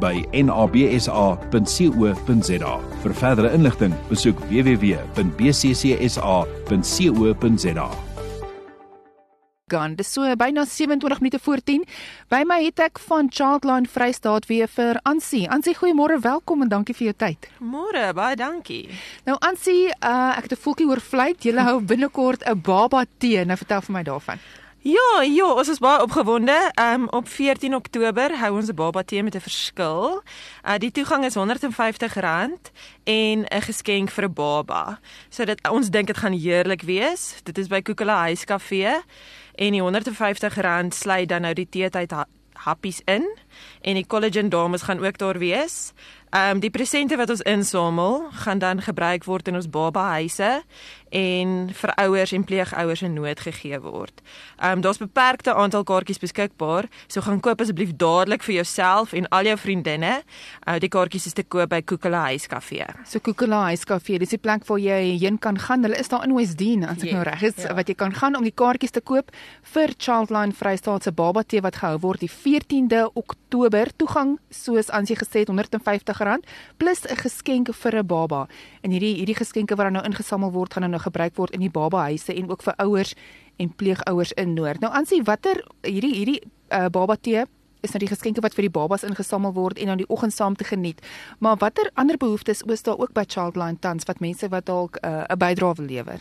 by nabsa.co.za. Vir verdere inligting, besoek www.bccsa.co.za. gaan. Dis so byna 27 minute voor 10. By my het ek van Childline Vrystaat weer vir Ansie. Ansie, goeiemôre, welkom en dankie vir jou tyd. Môre, baie dankie. Nou Ansie, uh, ek het 'n voeltjie oor vlieg. Jy hou binnekort 'n baba tee. Nou vertel vir my daarvan. Ja, ja, ons is baie opgewonde. Um op 14 Oktober hou ons 'n baba tee met 'n verskil. Uh die toegang is R150 en 'n geskenk vir 'n baba. So dit ons dink dit gaan heerlik wees. Dit is by Koekela Huiskafee en die R150 sluit dan nou die teetyd ha happies in en die collagen dames gaan ook daar wees. Ehm um, die presente wat ons insamel gaan dan gebruik word in ons baba huise en vir ouers en pleegouers in nood gegee word. Ehm um, daar's beperkte aantal kaartjies beskikbaar, so gaan koop asseblief dadelik vir jouself en al jou vriendinne. Uh, die kaartjies is te koop by Koekela Huiskafee. So Koekela Huiskafee, dis die plek waar jy heen kan gaan. Hulle is daar in Westdene, as ek Ja, nou reg is, ja. wat jy kan gaan om die kaartjies te koop vir Childline Vrystaat se baba tee wat gehou word die 14de Oktober. Toegang soos Ansie gesê het R150 plus 'n geskenk vir 'n baba. En hierdie hierdie geskenke wat dan nou ingesamel word, gaan dan nou gebruik word in die baba huise en ook vir ouers en pleegouers in Noord. Nou Ansie, watter hierdie hierdie uh, baba tee is nou die geskenke wat vir die babas ingesamel word en dan die oggend saam te geniet. Maar watter ander behoeftes is daar ook by Childline tans wat mense wat dalk uh, 'n bydrae wil lewer?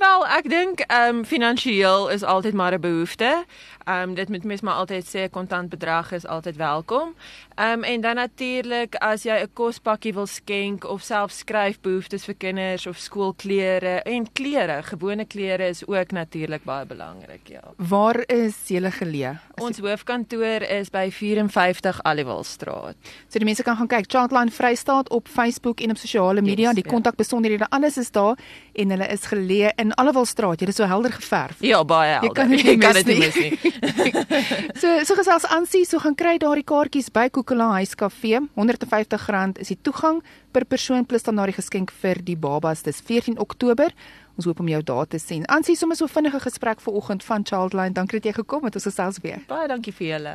Wel, ek dink ehm um, finansiëel is altyd maar 'n behoefte. Ehm um, dit moet mens maar altyd sê 'n kontant bedrag is altyd welkom. Ehm um, en dan natuurlik as jy 'n kospakkie wil skenk of self skryfbehoeftes vir kinders of skoolklere en klere, gewone klere is ook natuurlik baie belangrik, ja. Waar is julle geleë? Ons hoofkantoor is by 54 Aliwalstraat. So die mense kan gaan kyk Childline Vrystaat op Facebook en op sosiale media. Yes, die ja. kontakbesonderhede alles is daar en hulle is geleë in Allewilstraat. Jy is so helder geverf. Ja, baie helder. Jy kan dit nie kan mis nie nie. mis nie. So so gesels aansie, so gaan kry daardie kaartjies by Koekela Huiskafee. R150 is die toegang per persoon plus dan daardie geskenk vir die babas. Dis 14 Oktober. Ons hoop om jou daar te sien. Aansie, sommer so vinnige gesprek vanoggend van Childline. Dankie dat jy gekom het. Ons gesels weer. Baie dankie vir julle.